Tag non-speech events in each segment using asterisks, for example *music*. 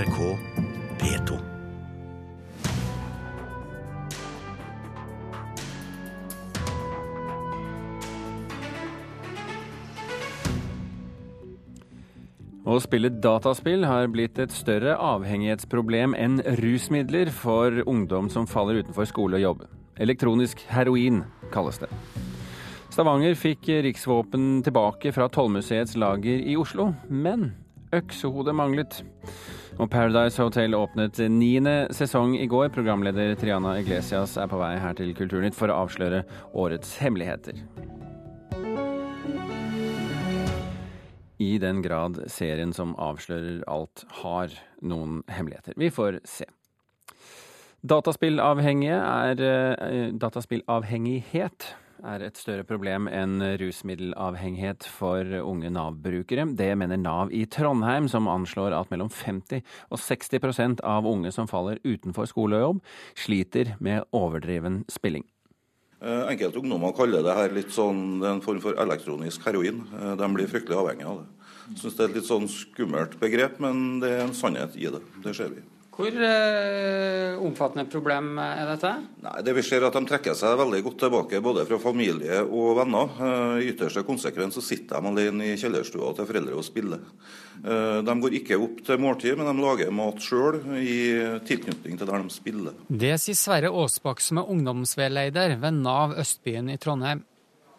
NRK P2. Å spille dataspill har blitt et større avhengighetsproblem enn rusmidler for ungdom som faller utenfor skole og jobb. Elektronisk heroin kalles det. Stavanger fikk riksvåpen tilbake fra Tollmuseets lager i Oslo, men øksehodet manglet. Og Paradise Hotel åpnet niende sesong i går. Programleder Triana Iglesias er på vei her til Kulturnytt for å avsløre årets hemmeligheter. I den grad serien som avslører alt, har noen hemmeligheter. Vi får se. Dataspillavhengige er eh, Dataspillavhengighet er et større problem enn rusmiddelavhengighet for unge Nav-brukere. Det mener Nav i Trondheim, som anslår at mellom 50 og 60% av unge som faller utenfor skole og jobb, sliter med overdriven spilling. Eh, Enkelte ungdommer kaller det her litt sånn, en form for elektronisk heroin. Eh, De blir fryktelig avhengige av det. Jeg syns det er et litt sånn skummelt begrep, men det er en sannhet i det. Det ser vi. Hvor eh, omfattende problem er dette? Nei, det vi ser er at De trekker seg veldig godt tilbake både fra familie og venner. Eh, I ytterste konsekvens så sitter de alene i kjellerstua til foreldre og spiller. Eh, De går ikke opp til måltid, men de lager mat sjøl i tilknytning til der de spiller. Det sier Sverre Aasbakk, som er ungdomsveileder ved Nav Østbyen i Trondheim.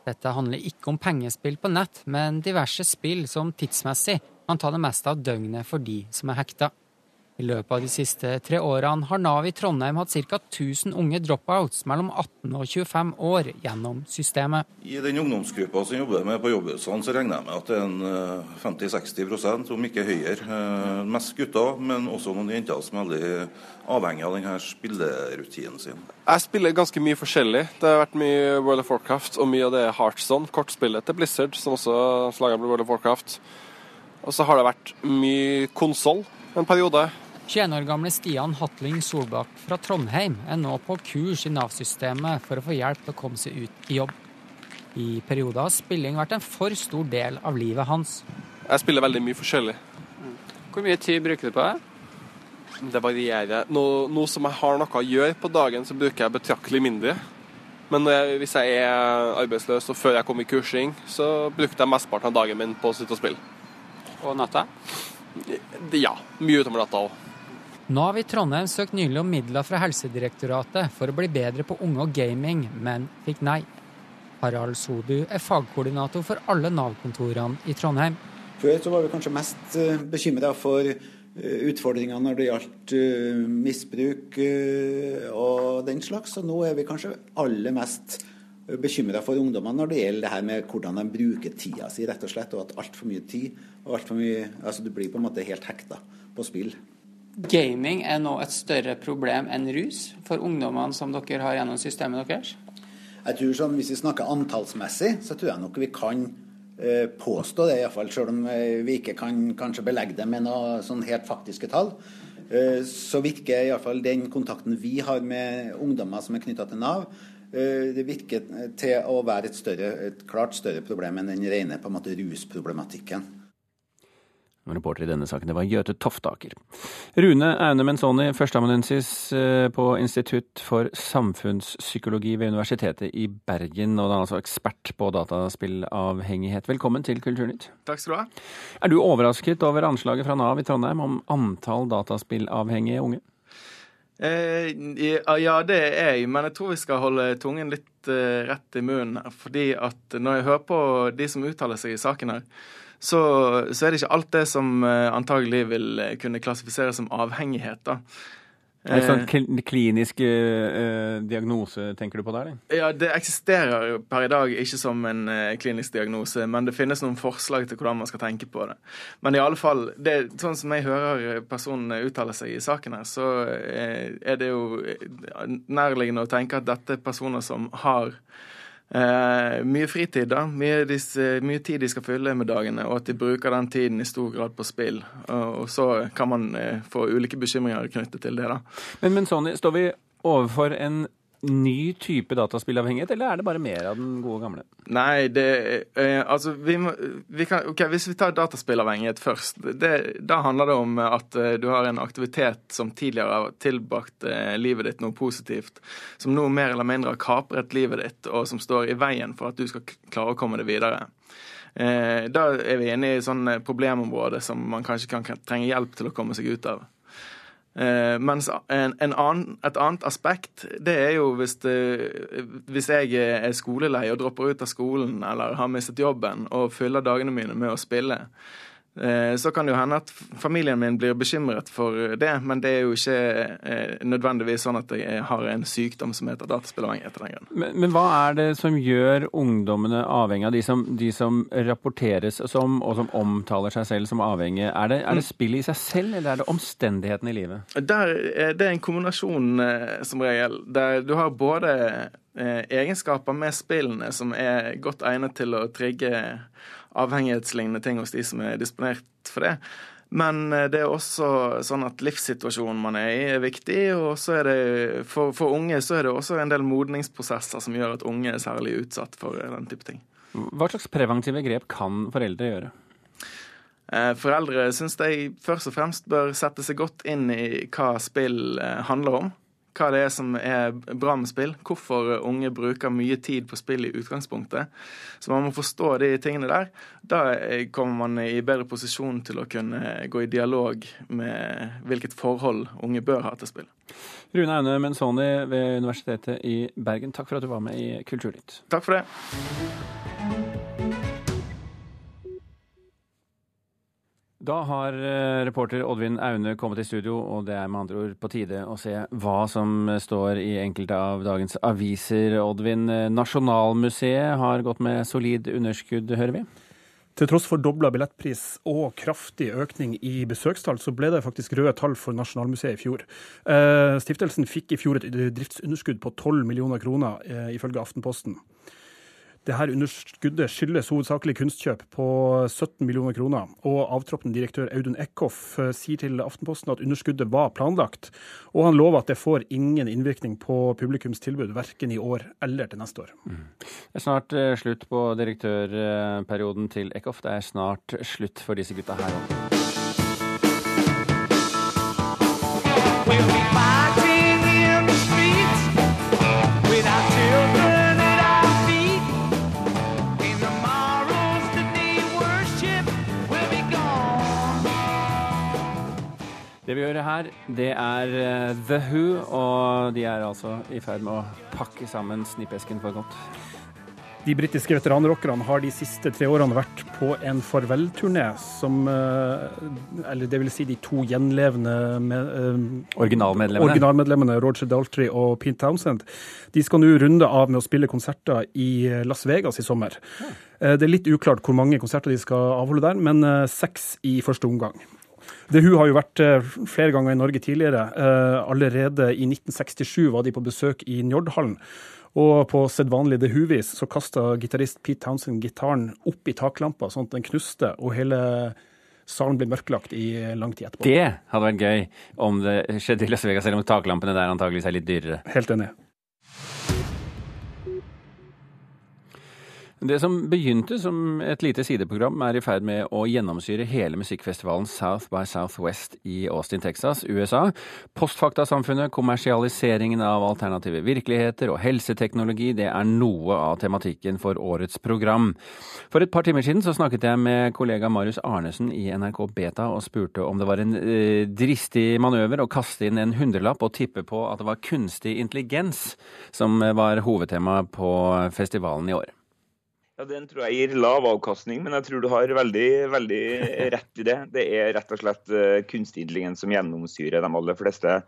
Dette handler ikke om pengespill på nett, men diverse spill som tidsmessig kan ta det meste av døgnet for de som er hekta. I løpet av de siste tre årene har Nav i Trondheim hatt ca. 1000 unge dropouts mellom 18 og 25 år gjennom systemet. I den ungdomsgruppa som jobber med på jobbhusene, så regner jeg med at det er en eh, 50-60% om ikke høyere. Eh, Mest gutter, men også noen jenter som er veldig avhengig av denne spillerutinen sin. Jeg spiller ganske mye forskjellig. Det har vært mye World of Warcraft og mye av det Heartstone, kortspillet til Blizzard, som også slager World of Warcraft. Og så har det vært mye konsoll en periode. 21 år gamle Stian Hatling Solbakk fra Trondheim er nå på kurs i Nav-systemet for å få hjelp til å komme seg ut i jobb. I perioder har spilling vært en for stor del av livet hans. Jeg spiller veldig mye forskjellig. Hvor mye tid bruker du på det? Det varierer. Nå, nå som jeg har noe å gjøre på dagen, så bruker jeg betraktelig mindre. Men hvis jeg er arbeidsløs og før jeg kom i kursing, så brukte jeg mesteparten av dagen min på å sitte og spille. Og natta? Ja, mye utover natta òg. Nav i Trondheim søkte nylig om midler fra Helsedirektoratet for å bli bedre på unge og gaming, men fikk nei. Harald Sodu er fagkoordinator for alle Nav-kontorene i Trondheim. Før så var vi kanskje mest bekymra for utfordringene utfordringer når det gjaldt eh, misbruk eh, og den slags, og nå er vi kanskje aller mest bekymra for ungdommene når det gjelder det her med hvordan de bruker tida si, rett og slett, og at altfor mye tid og alt for mye Altså du blir på en måte helt hekta på spill. Gaming er nå et større problem enn rus for ungdommene som dere har gjennom systemet deres? Jeg tror sånn, Hvis vi snakker antallsmessig, så tror jeg nok vi kan eh, påstå det, iallfall. Selv om eh, vi ikke kan kanskje belegge det med noe sånn helt faktiske tall. Eh, så virker iallfall den kontakten vi har med ungdommer som er knytta til Nav, det virker til å være et, større, et klart større problem enn den rene på en måte, rusproblematikken. Reporter i denne saken det var Gjøte Toftaker. Rune Aune Menzoni, førsteamanuensis på Institutt for samfunnspsykologi ved Universitetet i Bergen, og da altså ekspert på dataspillavhengighet. Velkommen til Kulturnytt. Takk skal du ha. Er du overrasket over anslaget fra Nav i Trondheim om antall dataspillavhengige unge? Eh, ja, det er jeg, men jeg tror vi skal holde tungen litt eh, rett i munnen. Fordi at når jeg hører på de som uttaler seg i saken her, så, så er det ikke alt det som eh, antagelig vil eh, kunne klassifiseres som avhengighet. da. En sånn kl- klinisk uh, diagnose tenker du på der? eller? Ja, Det eksisterer per i dag ikke som en uh, klinisk diagnose, men det finnes noen forslag til hvordan man skal tenke på det. Men i alle fall, det, sånn som jeg hører personene uttale seg i saken her, så uh, er det jo eh, nærliggende å tenke at dette er personer som har eh, mye fritid, da. Mye, disse, mye tid de skal fylle med dagene, og at de bruker den tiden i stor grad på spill. Og, og så kan man eh, få ulike bekymringer knyttet til det, da. Men, men Sonny, står vi overfor en ny type dataspillavhengighet, eller er det bare mer av den gode gamle? Nei, det eh, Altså, vi må vi kan, OK, hvis vi tar dataspillavhengighet først. Det, da handler det om at eh, du har en aktivitet som tidligere har tilbrakt eh, livet ditt noe positivt, som nå mer eller mindre har kapret livet ditt, og som står i veien for at du skal klare å komme deg videre. Eh, da er vi inne i sånne problemområde som man kanskje kan trenge hjelp til å komme seg ut av. Eh, mens en, en annen, et annet aspekt, det er jo hvis, det, hvis jeg er skolelei og dropper ut av skolen eller har mistet jobben og fyller dagene mine med å spille. Eh, så kan det jo hende at familien min blir bekymret for det, men det er jo ikke eh, nødvendigvis sånn at jeg har en sykdom som heter dataspillavhengighet. av den grunn. Men, men, hva er det som gjør ungdommene avhengig av de som, de som rapporteres som, og som omtaler seg selv som avhengige? Er det, er det spillet i seg selv, eller er det omstendighetene i livet? Der, det er en kombinasjon, eh, som regel, der du har både egenskaper med spillene som er godt egnet til å trigge avhengighetslignende ting hos de som er disponert for det. Men eh, det er også sånn at livssituasjonen man er i, er viktig. Og så er det, for, for, unge så er det også en del modningsprosesser som gjør at unge er særlig utsatt for eh, den type ting. Hva slags preventive grep kan foreldre gjøre? Eh, foreldre syns de først og fremst bør sette seg godt inn i hva spill handler om hva det er som er bra med spill, hvorfor unge bruker mye tid på spill i utgangspunktet. Så man må forstå de tingene der. Da kommer man i bedre posisjon til å kunne gå i dialog med hvilket forhold unge bør ha til spill. Rune Aune Menzoni ved Universitetet i Bergen, takk for at du var med i Kulturnytt. Takk for det. Da har eh, reporter Oddvin Aune kommet i studio, og det er med andre ord på tide å se hva som står i enkelte av dagens aviser. Oddvin, eh, Nasjonalmuseet har gått med solid underskudd, hører vi? Til tross for dobla billettpris og kraftig økning i besøkstall, så ble det faktisk røde tall for Nasjonalmuseet i fjor. Eh, stiftelsen fikk i fjor et driftsunderskudd på 12 millioner kroner, ifølge Aftenposten. Det her underskuddet skyldes hovedsakelig kunstkjøp på 17 millioner kroner. Og avtroppende direktør Audun Eckhoff eh, sier til Aftenposten at underskuddet var planlagt. Og han lover at det får ingen innvirkning på publikumstilbud, verken i år eller til neste år. Mm. Det er snart uh, slutt på direktørperioden til Eckhoff. Det er snart slutt for disse gutta her òg. Det vi gjør her, det er eh, The Who, og de er altså i ferd med å pakke sammen snippesken for godt. De britiske veteranrockerne har de siste tre årene vært på en farvelturné som eh, Eller det vil si de to gjenlevende med, uh, originalmedlemmene. originalmedlemmene Roger Daltrey og Pete Townsend. De skal nå runde av med å spille konserter i Las Vegas i sommer. Ja. Det er litt uklart hvor mange konserter de skal avholde der, men seks i første omgang. The hun har jo vært eh, flere ganger i Norge tidligere. Eh, allerede i 1967 var de på besøk i Njordhallen. Og på sedvanlig The Who-vis så kasta gitarist Pete Townsend gitaren opp i taklampa sånn at den knuste, og hele salen ble mørklagt i lang tid etterpå. Det hadde vært gøy om det skjedde i Las Vegas, selv om taklampene der antageligvis er litt dyrere. Helt enig. Det som begynte som et lite sideprogram, er i ferd med å gjennomsyre hele musikkfestivalen South by Southwest i Austin, Texas, USA. Postfaktasamfunnet, kommersialiseringen av alternative virkeligheter og helseteknologi, det er noe av tematikken for årets program. For et par timer siden så snakket jeg med kollega Marius Arnesen i NRK Beta og spurte om det var en eh, dristig manøver å kaste inn en hundrelapp og tippe på at det var kunstig intelligens som var hovedtema på festivalen i år. Ja, Den tror jeg gir lav avkastning, men jeg tror du har veldig, veldig *laughs* rett i det. Det er rett og slett uh, kunstig intelligens som gjennomsyrer de aller fleste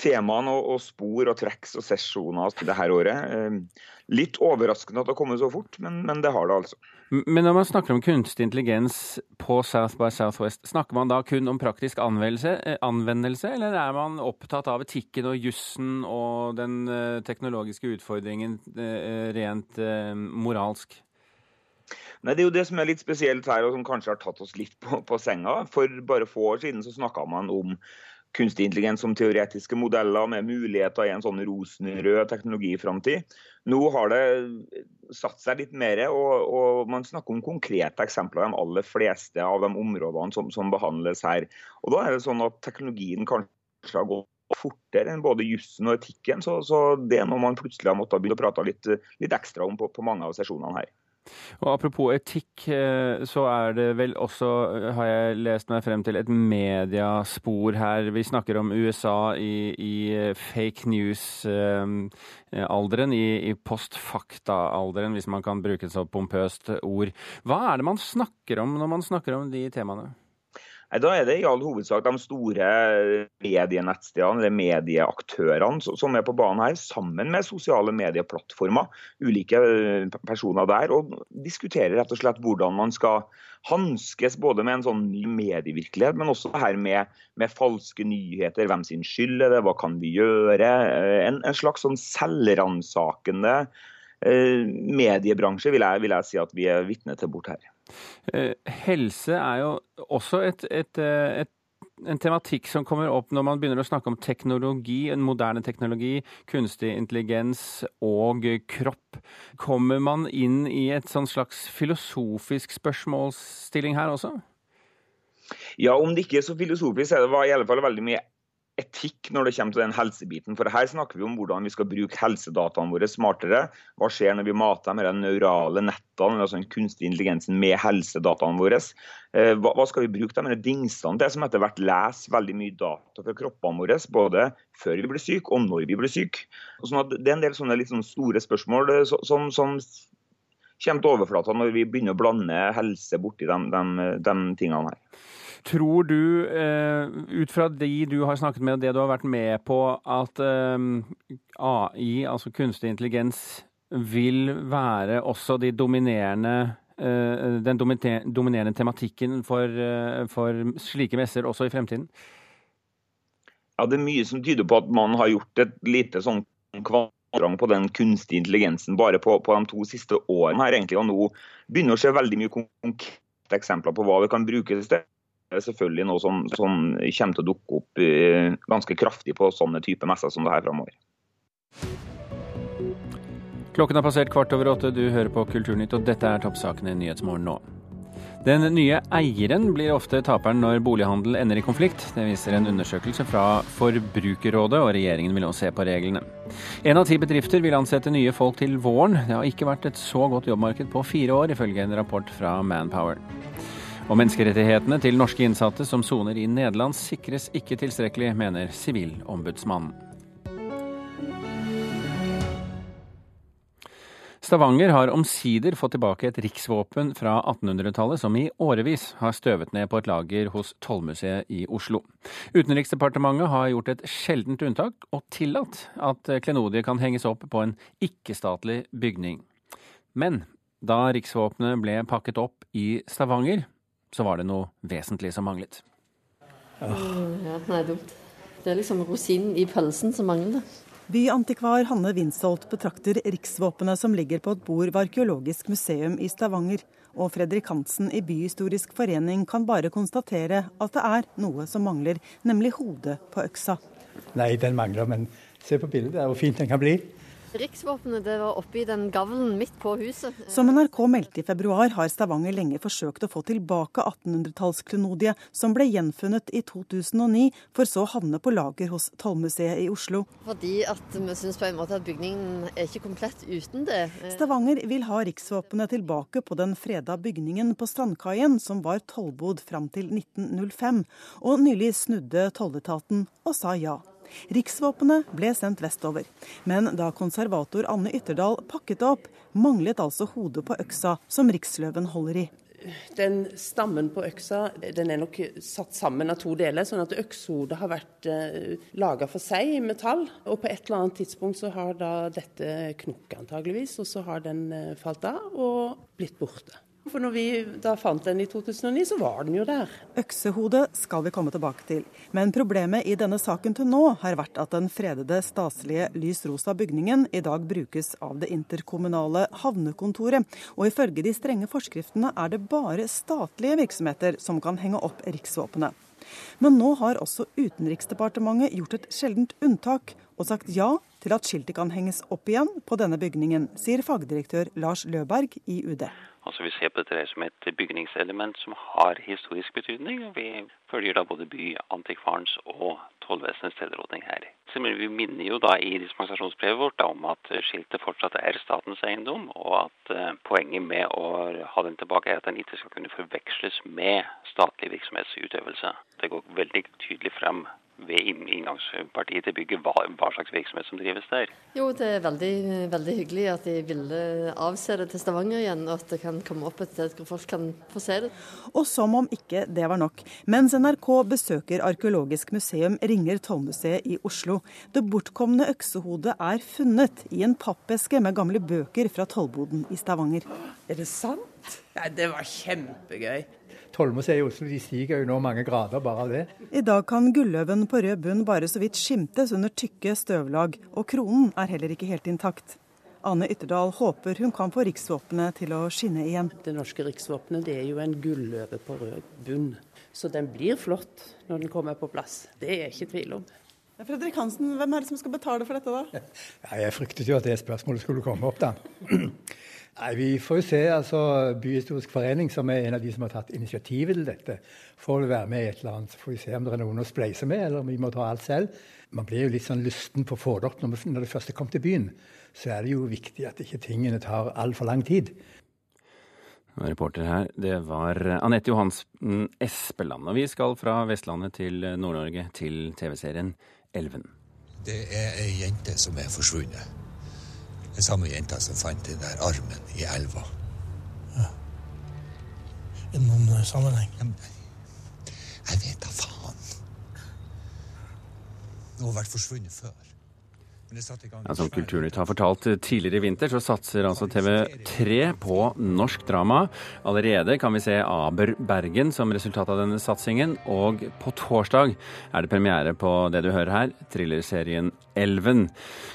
temaene og, og spor og tracks og sesjoner det her året. Uh, litt overraskende at det har kommet så fort, men, men, det har det altså. Men når man snakker om kunstig intelligens på South by Southwest, snakker man da kun om praktisk anvendelse, eh, anvendelse eller er man opptatt av etikken og jussen og den teknologiske utfordringen rent moralsk? Nei, Det er jo det som er litt spesielt her, og som kanskje har tatt oss litt på, på senga. For bare få år siden så snakka man om kunstig intelligens som teoretiske modeller med muligheter i en sånn rosenrød teknologiframtid. Nå har det satt seg litt mer, og, og, man snakker om konkrete eksempler de aller fleste av de områdene som, som, behandles her. Og Da er det sånn at teknologien kanskje har gått fortere enn både jussen og etikken, så, så det er noe man plutselig har måttet begynne å prate litt, litt ekstra om på, på mange av sesjonene her. Og Apropos etikk, eh, så er det vel også, eh, har jeg lest meg frem til, et mediaspor her. Vi snakker om USA i, i eh, fake news-alderen, i, i postfakta-alderen, hvis man kan bruke et så pompøst ord. Hva er det man snakker om når man snakker om de temaene? Da er det i all hovedsak de store medienettstedene eller medieaktørene som er på banen her, sammen med sosiale medieplattformer, ulike eh, personer der, og diskuterer rett og slett hvordan man skal hanskes både med en sånn ny medievirkelighet, men også her med, med, falske nyheter. Hvem sin skyld er det, hva kan vi gjøre? Eh, en, en slags sånn selvransakende eh, mediebransje vil jeg, vil jeg si at vi er vitne til bort her. Eh, helse er jo også et, et, eh, et, en tematikk som kommer opp når man begynner å snakke om teknologi, en moderne teknologi, kunstig intelligens og kropp. Kommer man inn i et sånn slags filosofisk spørsmålsstilling her også? Ja, om det ikke er så filosofisk, er det i alle fall veldig mye etikk når det kommer til den helsebiten. For her snakker vi om hvordan vi skal bruke helsedataene våre smartere. Hva skjer når vi mater med de neurale nettene, altså den kunstige intelligensen, med helsedataene våre? Eh, hva skal vi bruke de dingsene til, som etter hvert leser veldig mye data fra kroppene våre, både før vi blir syke og når vi blir syke? Sånn det er en del sånne litt sånn store spørsmål eh, som, som kommer til overflata når vi begynner å blande helse borti de, de, de tingene her. Tror du, eh, ut fra de du har snakket med og det du har vært med på, at eh, AI, altså kunstig intelligens, vil være også de dominerende eh, den dominerende tematikken for, for slike messer også i fremtiden? Ja, Det er mye som tyder på at man har gjort et lite sånn kvadrang på den kunstige intelligensen bare på, på, de to siste årene. her egentlig, og Nå begynner å se veldig mye konkrete eksempler på hva det kan brukes til er selvfølgelig noe som, som kommer til å dukke opp eh, ganske kraftig på sånne typer messer som det her framover. Klokken er passert kvart over åtte. Du hører på Kulturnytt, og dette er toppsakene i Nyhetsmorgen nå. Den nye eieren blir ofte taperen når bolighandel ender i konflikt. Det viser en undersøkelse fra Forbrukerrådet, og regjeringen vil nå se på reglene. En av ti bedrifter vil ansette nye folk til våren. Det har ikke vært et så godt jobbmarked på fire år, ifølge en rapport fra Manpower. Og menneskerettighetene til norske innsatte som soner i Nederland sikres ikke tilstrekkelig, mener Sivilombudsmannen. Stavanger har omsider fått tilbake et riksvåpen fra 1800-tallet som i årevis har støvet ned på et lager hos Tollmuseet i Oslo. Utenriksdepartementet har gjort et sjeldent unntak og tillatt at klenodiet kan henges opp på en ikke-statlig bygning. Men da riksvåpenet ble pakket opp i Stavanger, så var det noe vesentlig som manglet. Ja, det er dumt. Det er liksom rosinen i pølsen som mangler. Byantikvar Hanne Winsholt betrakter riksvåpenet som ligger på et bord ved Arkeologisk museum i Stavanger, og Fredrik Hansen i Byhistorisk forening kan bare konstatere at det er noe som mangler, nemlig hodet på øksa. Nei, den mangler, men se på bildet, hvor fint den kan bli. Riksvåpenet det var oppi den gavlen midt på huset. Som NRK meldte i februar, har Stavanger lenge forsøkt å få tilbake 1800-tallsklenodiet som ble gjenfunnet i 2009, for så å havne på lager hos Tollmuseet i Oslo. Fordi at vi syns på en måte at bygningen er ikke komplett uten det. Stavanger vil ha riksvåpenet tilbake på den freda bygningen på Strandkaien, som var tollbod fram til 1905, og nylig snudde tolletaten og sa ja. Riksvåpenet ble sendt vestover. Men da konservator Anne Ytterdal pakket det opp, manglet altså hodet på øksa som riksløven holder i. Den stammen på øksa den er nok satt sammen av to deler, sånn at økshodet har vært eh, laga for seg i metall. Og på et eller annet tidspunkt så har da dette knukket antageligvis, og så har den eh, falt av og blitt borte. For når vi da fant den i 2009, så var den jo der. Øksehodet skal vi komme tilbake til. Men problemet i denne saken til nå har vært at den fredede staselige lys rosa bygningen i dag brukes av det interkommunale havnekontoret. Og ifølge de strenge forskriftene er det bare statlige virksomheter som kan henge opp riksvåpenet. Men nå har også Utenriksdepartementet gjort et sjeldent unntak og sagt ja til at skiltet kan henges opp igjen på denne bygningen, sier fagdirektør Lars Løberg i UD. Altså Vi ser på dette som et bygningselement som har historisk betydning. og Vi følger da både Byantikvarens og tollvesenets tilråding her. Vi minner jo da i dispensasjonsbrevet vårt om at skiltet fortsatt er statens eiendom, og at eh, poenget med å ha den tilbake er at den ikke skal kunne forveksles med statlig virksomhetsutøvelse. Det går veldig tydelig frem ved inngangspartiet til bygget hva, hva, slags virksomhet som drives der. Jo, det er veldig, veldig hyggelig at de ville avse det til Stavanger igjen, og at det kan komme opp et sted hvor folk kan få se det. Og som om ikke det var nok. Mens NRK besøker Arkeologisk museum Ringer tollmuseet i Oslo. Det bortkomne øksehodet er funnet i en pappeske med gamle bøker fra tollboden i Stavanger. Er det sant? Nei, det var kjempegøy. Tollmuseet i Oslo de stiger jo nå mange grader bare av det. I dag kan gulløven på rød bunn bare så vidt skimtes under tykke støvlag, og kronen er heller ikke helt intakt. Ane Ytterdal håper hun kan få riksvåpenet til å skinne igjen. Det norske riksvåpenet det er jo en gulløve på rød bunn, så den blir flott når den kommer på plass. Det er jeg ikke tvil om. Fredrik Hansen, hvem er det som skal betale for dette, da? *laughs* Ja, jeg fryktet jo at det spørsmålet skulle komme opp, da. *clears throat* Nei, Vi får jo se. altså Byhistorisk forening, som er en av de som har tatt initiativet til dette, får vel være med i et eller annet. Så får vi se om det er noen å spleise med, eller om vi må ta alt selv. Man blir jo litt sånn lysten på å få det opp når, når det første kom til byen. Så er det jo viktig at ikke tingene tar altfor lang tid. Reporter her, det var Anette Johansen Espeland. Og vi skal fra Vestlandet til Nord-Norge, til TV-serien Elven. Det er ei jente som er forsvunnet. Den samme jenta som fant den der armen i elva. Ja. Er noen eh, sammenheng? Jeg vet da faen. Hun har vært forsvunnet før. Ja, som Kulturnytt har fortalt tidligere i vinter, så satser altså TV3 på norsk drama. Allerede kan vi se Aber Bergen som resultat av denne satsingen. Og på torsdag er det premiere på det du hører her, thrillerserien Elven.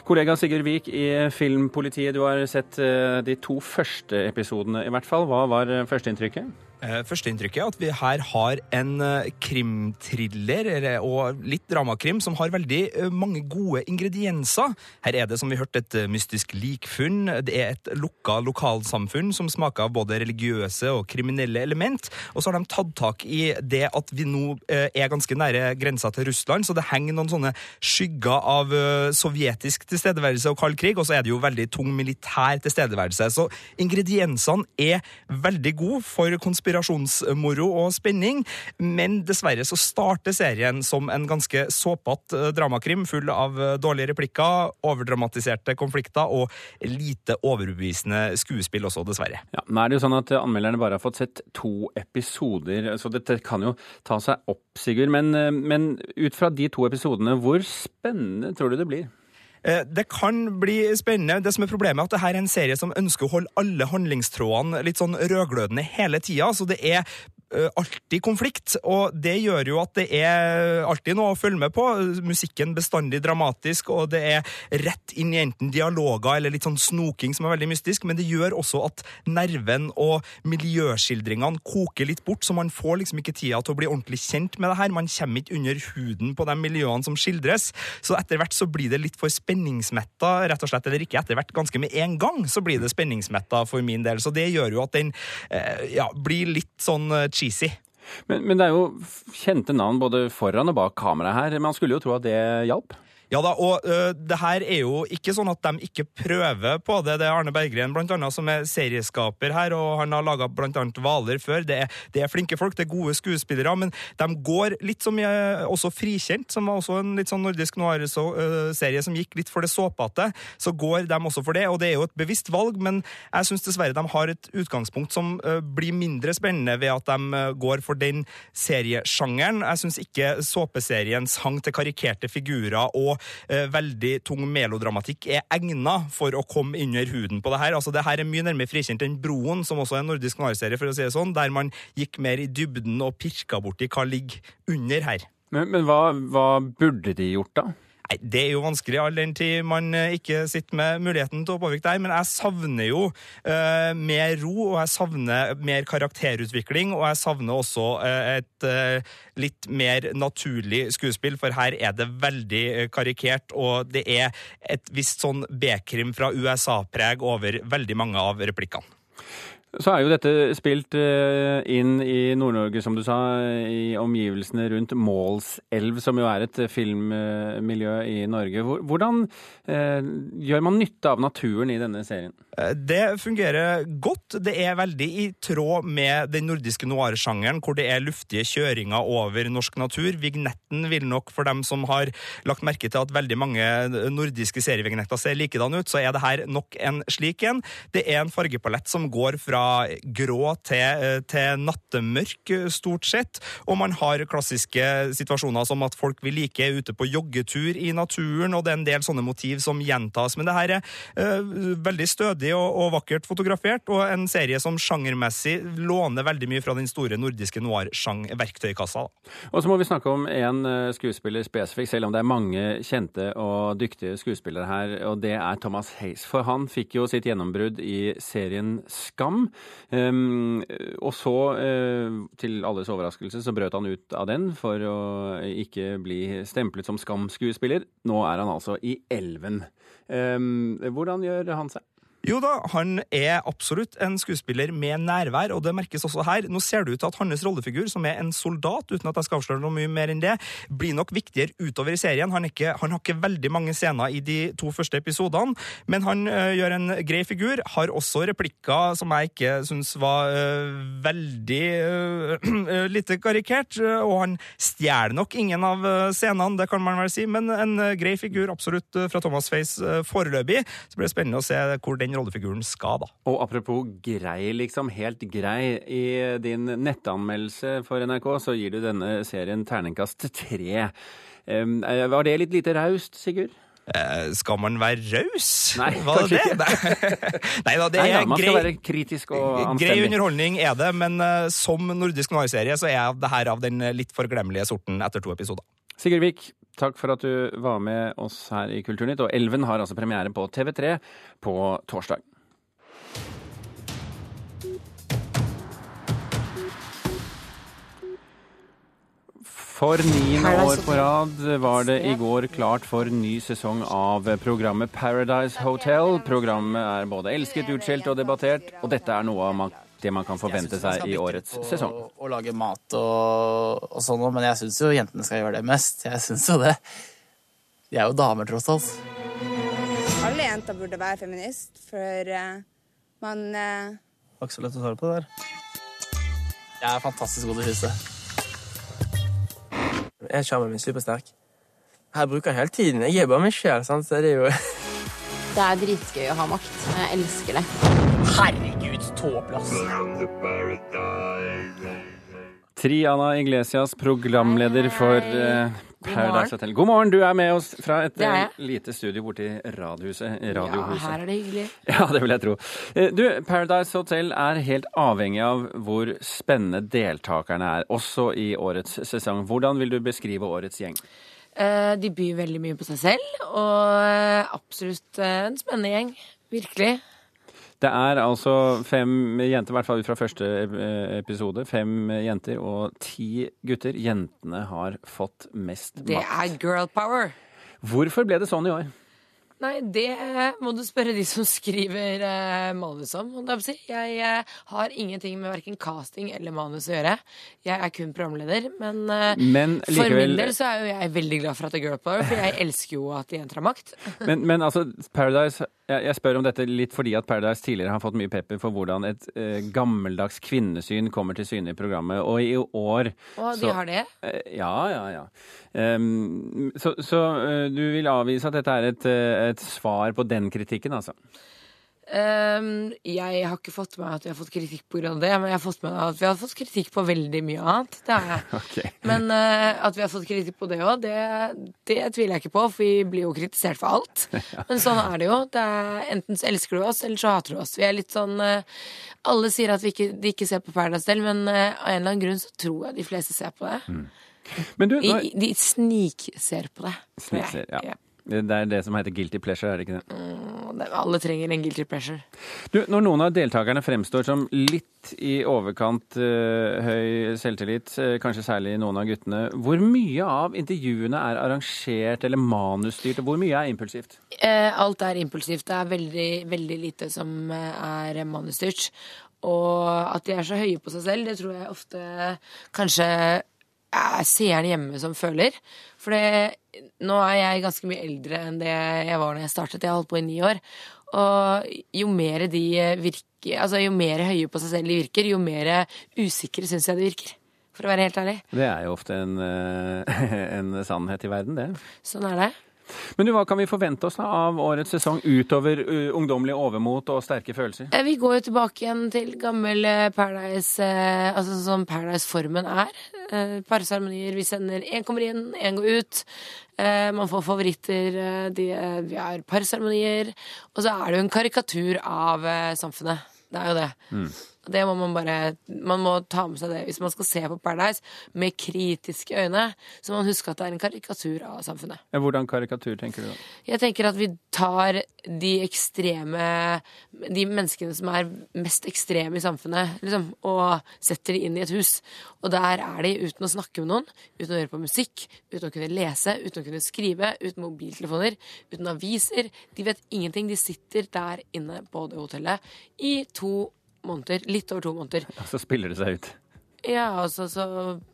Kollega Sigurd Vik i Filmpolitiet, du har sett eh, de to første episodene i hvert fall. Hva var førsteinntrykket? Eh, førsteinntrykket er at vi her har en eh, krimthriller og litt dramakrim som har veldig eh, mange gode ingredienser. Her er det som vi hørte et mystisk likfunn. Det er et lukka lokalsamfunn som smaker av både religiøse og kriminelle element. Og så har de tatt tak i det at vi nå er ganske nære grensa til Russland, så det henger noen sånne skygger av sovjetisk tilstedeværelse og kald krig, og så er det jo veldig tung militær tilstedeværelse. Så ingrediensene er veldig gode for konspirasjon konspirasjonsmoro og spenning, men dessverre så starter serien som en ganske såpete eh, dramakrim full av eh, dårlige replikker, overdramatiserte konflikter og lite overbevisende skuespill også, dessverre. Ja, nå er det jo sånn at Anmelderne bare har fått sett to episoder, så dette kan jo ta seg opp, Sigurd. Men, eh, men ut fra de to episodene, hvor spennende tror du det blir? Det kan bli spennende. Det som er Problemet er at dette er en serie som ønsker å holde alle handlingstrådene litt sånn rødglødende hele tida. Så det er Eh, alltid konflikt, og det gjør jo at det er alltid noe å følge med på. Musikken bestandig dramatisk, og det er rett inn i enten dialoger eller litt sånn snoking som er veldig mystisk, men det gjør også at nerven og miljøskildringene koker litt bort, så man får liksom ikke tida til å bli ordentlig kjent med det her. Man kommer ikke under huden på de miljøene som skildres, så etter hvert så blir det litt for spenningsmetta, rett og slett, eller ikke etter hvert, ganske med en gang så blir det spenningsmetta for min del, så det gjør jo at den eh, ja, blir litt sånn eh, cheesy. Men, men, det er jo kjente navn både foran og bak kameraet her. Man skulle jo tro at det hjalp? Ja da, og uh, det her er jo ikke sånn at de ikke prøver på det. Det er Arne Berggren blant annet, som er serieskaper her, og han har laga bl.a. Hvaler før. Det er, det er, flinke folk, det er gode skuespillere, men de går litt som jeg, også Frikjent, som var også en litt sånn nordisk noir-serie som gikk litt for det såpete. Så går de også for det, og det er jo et bevisst valg, men jeg syns dessverre de har et utgangspunkt som uh, blir mindre spennende ved at de uh, går for den seriesjangeren. Jeg syns ikke såpeserien sang til karikerte figurer og veldig tung melodramatikk er egna for å komme under huden på det her. Altså, det her er mye nærmere frikjent enn Broen, som også er en nordisk noir-serie, for å si det sånn, der man gikk mer i dybden og pirka borti hva ligger under her. Men, men hva, hva burde de gjort, da? Nei, Det er jo vanskelig all den tid man eh, ikke sitter med muligheten til å påvirke der, men jeg savner jo uh, mer ro, og jeg savner mer karakterutvikling, og jeg savner også uh, et uh, litt mer naturlig skuespill, for her er det veldig karikert, og det er et visst sånn B-krim fra USA-preg over veldig mange av replikkene. Så er jo dette spilt eh, inn i Nord-Norge, som du sa, i omgivelsene rundt Målselv, som jo er et filmmiljø i Norge. Hvordan eh, gjør man nytte av naturen i denne serien? Eh, det fungerer godt. Det er veldig i tråd med den nordiske noir-sjangeren, hvor det er luftige kjøringer over norsk natur. Vignetten vil nok, for dem som har lagt merke til at veldig mange nordiske serievignetter ser likedan ut, så er det her nok en slik en. Det er en fargepalett som går fra grå til, eh, til nattemørk, stort sett. Og man har klassiske situasjoner som at folk vil like ute på joggetur i naturen, og det er en del sånne motiv som gjentas. Men det her er øh, veldig stødig og, og, vakkert fotografert, og en serie som sjangermessig låner veldig mye fra den store nordiske noir-verktøykassa. Og så må vi snakke om én skuespiller spesifikt, selv om det er mange kjente og dyktige skuespillere her, og det er Thomas Hace. For han fikk jo sitt gjennombrudd i serien Skam. Um, og så, uh, til alles overraskelse, så brøt han ut av den for å ikke bli stemplet som Skam-skuespiller. Nå er han altså i Elven. Um, hvordan gjør han seg? Jo da, han er absolutt en skuespiller med nærvær, og det merkes også her. Nå ser det ut til at hans rollefigur, som er en soldat, uten at jeg skal avsløre noe mye mer enn det, blir nok viktigere utover i serien. Han, ikke, han har ikke veldig mange scener i de to første episodene, men han ø, gjør en grei figur. Har også replikker som jeg ikke syns var ø, veldig uh, *clears throat* lite karikert, og han stjeler nok ingen av scenene, det kan man vel si, men en grei figur absolutt fra Thomas Face foreløpig. Så blir det spennende å se hvor den rollefiguren skal, da. Og apropos grei, liksom. Helt grei. I din nettanmeldelse for NRK så gir du denne serien terningkast tre. Eh, var det litt lite raust, Sigurd? Eh, skal man være raus? Nei, Var kanskje ikke. *laughs* Nei da, det er Nei, man grei, skal være kritisk og anstendig. Grei underholdning er det, men uh, som nordisk noir-serie så er det her av den litt forglemmelige sorten etter to episoder. Sigurd Vik, takk for at du var med oss her i Kulturnytt. Og Elven har altså premiere på TV3 på torsdag. For niende år på rad var det i går klart for ny sesong av programmet Paradise Hotel. Programmet er både elsket, utskjelt og debattert, og dette er noe man det man kan forvente seg i årets sesong. Å, å lage mat og, og sånn, men jeg syns jo jentene skal gjøre det mest. Jeg syns jo det. De er jo damer, tross alt. Alle jenter burde være feminist, for uh, man uh... Det var ikke så lett å svare på det der. Jeg er fantastisk god til å kysse. Jeg er sjarmen min supersterk. Her bruker jeg hele tiden. Jeg er bare meg sjøl, så det er jo Det er dritgøy å ha makt. Jeg elsker det. Herregud, tåplass. Triana Iglesias, programleder for uh, Paradise Hotel. God morgen, du er med oss fra et uh, lite studio borti Radiohuset. Radiohuset. Ja, her er det hyggelig. *laughs* Ja, det vil jeg tro. Du, Paradise Hotel er helt avhengig av hvor spennende deltakerne er, også i årets sesong. Hvordan vil du beskrive årets gjeng? De byr veldig mye på seg selv, og absolutt en spennende gjeng. Virkelig. Det er altså fem jenter, i hvert fall ut fra første episode. Fem jenter og ti gutter. Jentene har fått mest makt. Det er girl power. Hvorfor ble det sånn i år? Nei, det må du spørre de som skriver eh, manus om. Jeg uh, har ingenting med verken casting eller manus å gjøre. Jeg er kun programleder. Men, uh, men likevel... for min del så er jo jeg veldig glad for at det er girl power, for jeg elsker jo at jenter har makt. men, men altså, Paradise jeg spør om dette litt fordi at Paradise tidligere har fått mye pepper for hvordan et eh, gammeldags kvinnesyn kommer til syne i programmet, og i år Å, de så, har det? Uh, ja, ja, ja. Um, så, så uh, du vil avvise at dette er et, et svar på den kritikken, altså? Um, jeg har ikke fått med meg at vi har fått kritikk pga. det, men jeg har fått med meg at vi har fått kritikk på veldig mye annet. Det har jeg. *laughs* Okay. Men uh, at vi har fått kritikk på det òg, det, det, tviler jeg ikke på, for vi blir jo kritisert for alt. *laughs* ja. Men sånn er det jo. Det er, enten så elsker du oss, eller så hater du oss. Vi er litt sånn uh, Alle sier at ikke, de ikke ser på Paradise Del, men uh, av en eller annen grunn så tror jeg de fleste ser på det. Mm. Men du, De, de snikser på det. Snikser, ja. Ja. Det er det som heter guilty pleasure, er det ikke det? Mm, Alle trenger en guilty pleasure. Du, når noen av deltakerne fremstår som litt i overkant uh, høy selvtillit, uh, kanskje særlig noen av guttene, hvor mye av intervjuene er arrangert eller manusstyrt, og hvor mye er impulsivt? Uh, alt er impulsivt. Det er veldig, veldig lite som er manusstyrt. Og at de er så høye på seg selv, det tror jeg ofte kanskje seeren hjemme som føler. For det, nå er jeg ganske mye eldre enn det jeg var da jeg startet. Jeg har holdt på i ni år. Og jo mer de virker, altså jo mer høye på seg selv de virker, jo mer usikre syns jeg de virker. For å være helt ærlig. Det er jo ofte en, eh, *laughs* en sannhet i verden, det. Sånn er det. Men du, hva kan vi forvente oss da av årets sesong utover ungdommelig overmot og sterke følelser? Eh, Vi går jo tilbake igjen til gammel eh, Paradise, eh, altså sånn som Paradise-formen er. Parseremonier. Vi sender én kommer inn, én går ut. Man får favoritter. De, vi har parseremonier. Og så er det jo en karikatur av samfunnet. Det er jo det. Mm. Det må man bare Man må ta med seg det hvis man skal se på Paradise med kritiske øyne. Så man huske at det er en karikatur av samfunnet. Ja, Hvordan karikatur tenker du da? Jeg tenker at vi tar de ekstreme De menneskene som er mest ekstreme i samfunnet, liksom, og setter de inn i et hus. Og der er de uten å snakke med noen, uten å høre på musikk, uten å kunne lese, uten å kunne skrive, uten mobiltelefoner, uten aviser. De vet ingenting. De sitter der inne på det hotellet i to måneder. Litt over to måneder. *laughs* Så spiller det seg ut. Ja, altså, så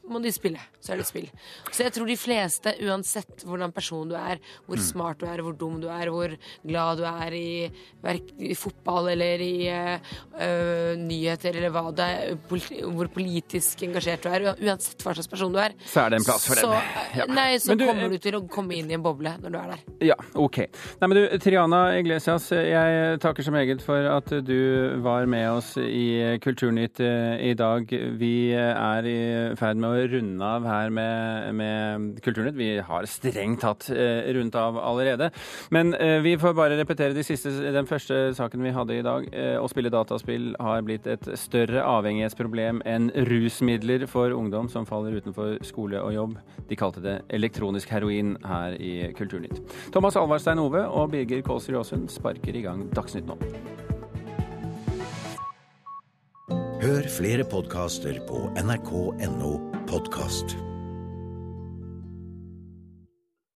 må de spille. Så er det spill. Så jeg tror de fleste, uansett hvordan person du er, hvor Mm. smart du er, hvor dum du er, hvor glad du er i, verk, i fotball eller i øh, nyheter eller hva det er, politi hvor politisk engasjert du er, uansett hva slags person du er, Så er det en plass for så, dem. Ja. nei, så du, kommer du til å komme inn i en boble når du er der. Ja, ok. Nei, men du, Triana Iglesias, jeg takker så meget for at du var med oss i Kulturnytt eh, i dag. Vi er i ferd med å runde av her med, med Kulturnytt. Vi har strengt tatt eh, rundt av allerede. Men eh, vi får bare repetere de siste, den første saken vi hadde i dag. Eh, å spille dataspill har blitt et større avhengighetsproblem enn rusmidler for ungdom som faller utenfor skole og jobb. De kalte det elektronisk heroin her i Kulturnytt. Thomas Alvarstein Ove og Birger Kåsrud Aasund sparker i gang Dagsnytt nå. Hør flere podkaster på nrk.no podkast.